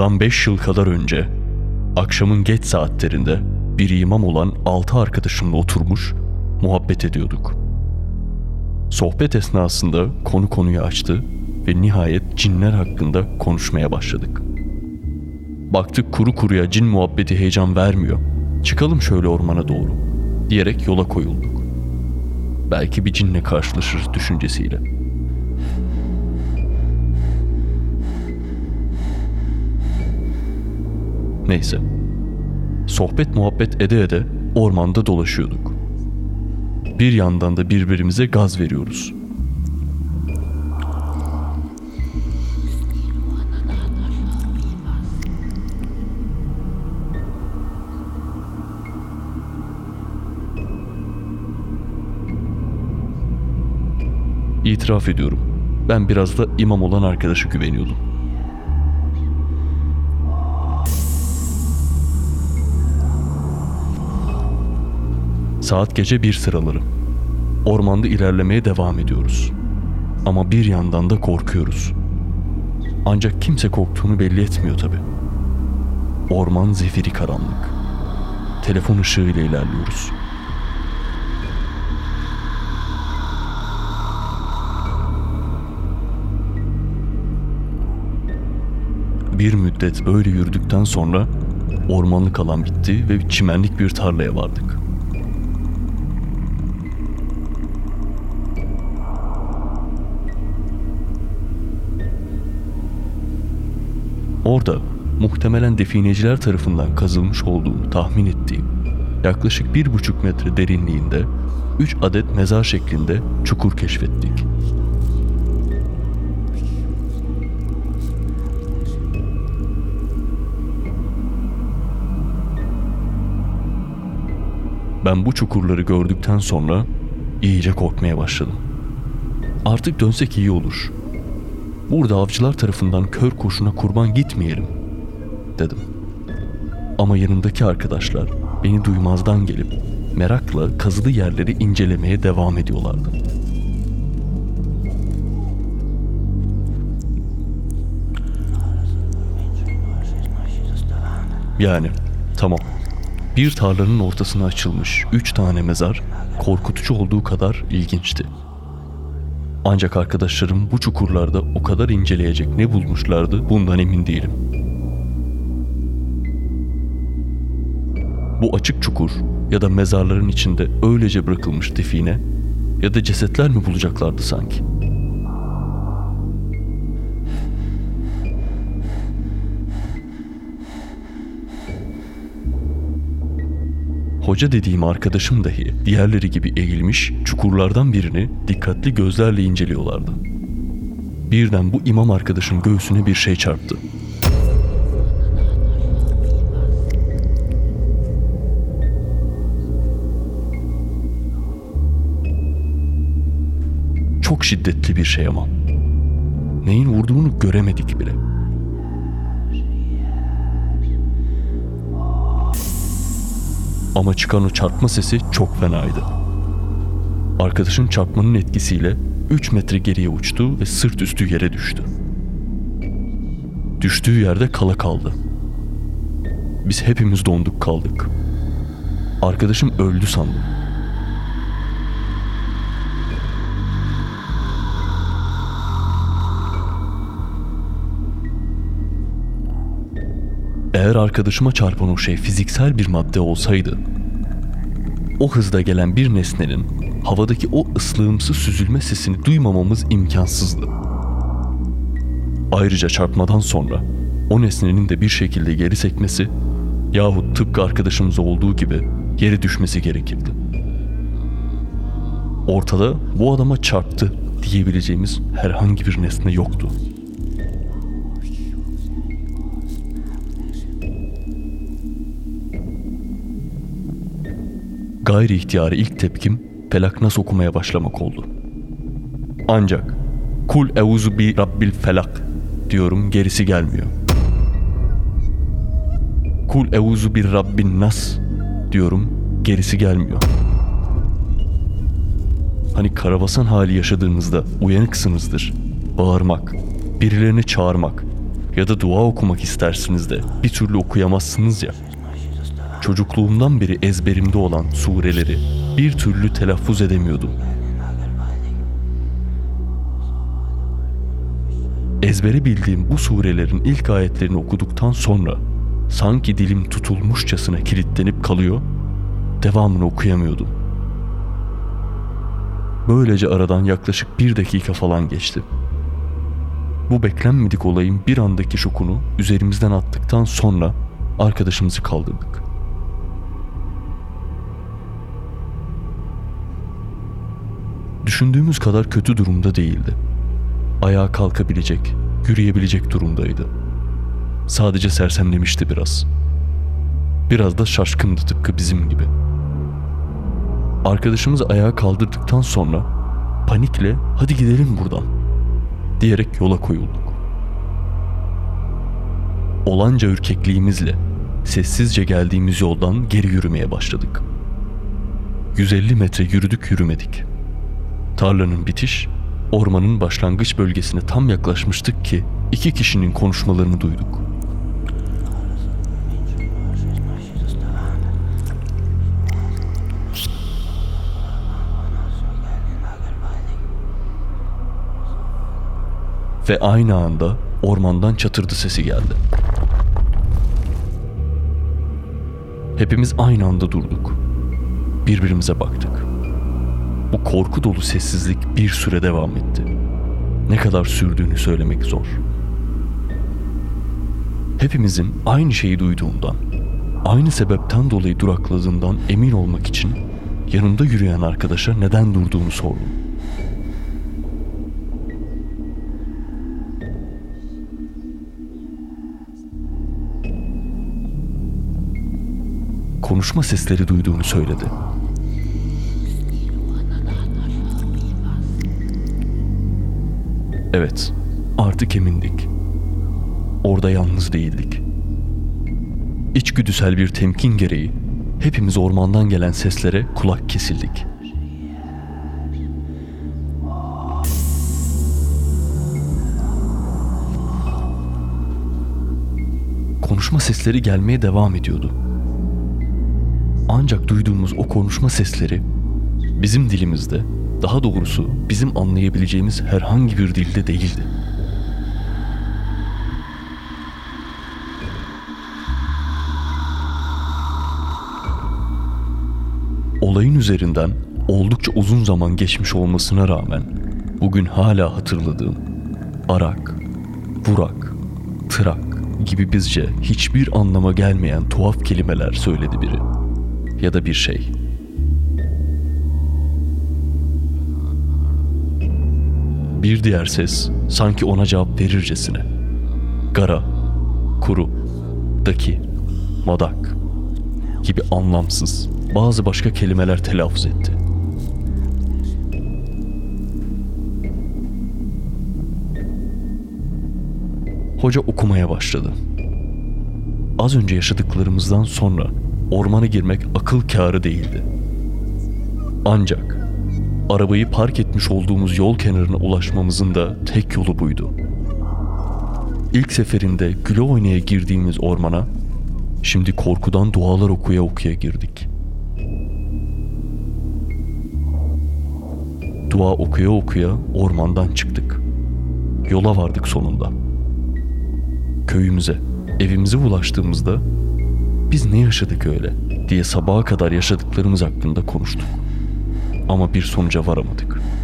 Bundan 5 yıl kadar önce akşamın geç saatlerinde bir imam olan 6 arkadaşımla oturmuş muhabbet ediyorduk. Sohbet esnasında konu konuyu açtı ve nihayet cinler hakkında konuşmaya başladık. Baktık kuru kuruya cin muhabbeti heyecan vermiyor. Çıkalım şöyle ormana doğru diyerek yola koyulduk. Belki bir cinle karşılaşırız düşüncesiyle. Neyse. Sohbet muhabbet ede ede ormanda dolaşıyorduk. Bir yandan da birbirimize gaz veriyoruz. İtiraf ediyorum. Ben biraz da imam olan arkadaşı güveniyordum. Saat gece bir sıraları. Ormanda ilerlemeye devam ediyoruz. Ama bir yandan da korkuyoruz. Ancak kimse korktuğunu belli etmiyor tabi. Orman zifiri karanlık. Telefon ışığıyla ilerliyoruz. Bir müddet böyle yürüdükten sonra ormanlık alan bitti ve çimenlik bir tarlaya vardık. Orada muhtemelen defineciler tarafından kazılmış olduğunu tahmin ettiğim yaklaşık bir buçuk metre derinliğinde üç adet mezar şeklinde çukur keşfettik. Ben bu çukurları gördükten sonra iyice korkmaya başladım. Artık dönsek iyi olur. Burada avcılar tarafından kör kurşuna kurban gitmeyelim dedim. Ama yanımdaki arkadaşlar beni duymazdan gelip merakla kazılı yerleri incelemeye devam ediyorlardı. Yani tamam. Bir tarlanın ortasına açılmış üç tane mezar korkutucu olduğu kadar ilginçti. Ancak arkadaşlarım bu çukurlarda o kadar inceleyecek ne bulmuşlardı bundan emin değilim. Bu açık çukur ya da mezarların içinde öylece bırakılmış define ya da cesetler mi bulacaklardı sanki? Hoca dediğim arkadaşım dahi diğerleri gibi eğilmiş çukurlardan birini dikkatli gözlerle inceliyorlardı. Birden bu imam arkadaşın göğsüne bir şey çarptı. Çok şiddetli bir şey ama. Neyin vurduğunu göremedik bile. Ama çıkan o çarpma sesi çok fenaydı. Arkadaşın çarpmanın etkisiyle 3 metre geriye uçtu ve sırt üstü yere düştü. Düştüğü yerde kala kaldı. Biz hepimiz donduk kaldık. Arkadaşım öldü sandım. Eğer arkadaşıma çarpan o şey fiziksel bir madde olsaydı, o hızda gelen bir nesnenin havadaki o ıslığımsı süzülme sesini duymamamız imkansızdı. Ayrıca çarpmadan sonra o nesnenin de bir şekilde geri sekmesi yahut tıpkı arkadaşımız olduğu gibi geri düşmesi gerekirdi. Ortada bu adama çarptı diyebileceğimiz herhangi bir nesne yoktu. Gayri ihtiyari ilk tepkim felak nasıl okumaya başlamak oldu. Ancak kul euzu bi rabbil felak diyorum gerisi gelmiyor. Kul euzu bir rabbin nas diyorum gerisi gelmiyor. Hani karabasan hali yaşadığınızda uyanıksınızdır. Bağırmak, birilerini çağırmak, ya da dua okumak istersiniz de bir türlü okuyamazsınız ya. Çocukluğumdan beri ezberimde olan sureleri bir türlü telaffuz edemiyordum. Ezbere bildiğim bu surelerin ilk ayetlerini okuduktan sonra sanki dilim tutulmuşçasına kilitlenip kalıyor, devamını okuyamıyordum. Böylece aradan yaklaşık bir dakika falan geçti. Bu beklenmedik olayın bir andaki şokunu üzerimizden attıktan sonra arkadaşımızı kaldırdık. Düşündüğümüz kadar kötü durumda değildi. Ayağa kalkabilecek, yürüyebilecek durumdaydı. Sadece sersemlemişti biraz. Biraz da şaşkındı tıpkı bizim gibi. Arkadaşımız ayağa kaldırdıktan sonra panikle hadi gidelim buradan diyerek yola koyulduk. Olanca ürkekliğimizle sessizce geldiğimiz yoldan geri yürümeye başladık. 150 metre yürüdük yürümedik. Tarlanın bitiş, ormanın başlangıç bölgesine tam yaklaşmıştık ki iki kişinin konuşmalarını duyduk. Ve aynı anda ormandan çatırdı sesi geldi. Hepimiz aynı anda durduk. Birbirimize baktık. Bu korku dolu sessizlik bir süre devam etti. Ne kadar sürdüğünü söylemek zor. Hepimizin aynı şeyi duyduğundan, aynı sebepten dolayı durakladığından emin olmak için yanımda yürüyen arkadaşa neden durduğunu sordum. konuşma sesleri duyduğunu söyledi. Evet, artık emindik. Orada yalnız değildik. İçgüdüsel bir temkin gereği hepimiz ormandan gelen seslere kulak kesildik. Konuşma sesleri gelmeye devam ediyordu. Ancak duyduğumuz o konuşma sesleri bizim dilimizde, daha doğrusu bizim anlayabileceğimiz herhangi bir dilde değildi. Olayın üzerinden oldukça uzun zaman geçmiş olmasına rağmen bugün hala hatırladığım arak, vurak, tırak gibi bizce hiçbir anlama gelmeyen tuhaf kelimeler söyledi biri ya da bir şey. Bir diğer ses sanki ona cevap verircesine. Gara, kuru, daki, madak gibi anlamsız bazı başka kelimeler telaffuz etti. Hoca okumaya başladı. Az önce yaşadıklarımızdan sonra ormana girmek akıl kârı değildi. Ancak arabayı park etmiş olduğumuz yol kenarına ulaşmamızın da tek yolu buydu. İlk seferinde güle oynaya girdiğimiz ormana şimdi korkudan dualar okuya okuya girdik. Dua okuya okuya ormandan çıktık. Yola vardık sonunda. Köyümüze, evimize ulaştığımızda biz ne yaşadık öyle diye sabaha kadar yaşadıklarımız hakkında konuştuk. Ama bir sonuca varamadık.''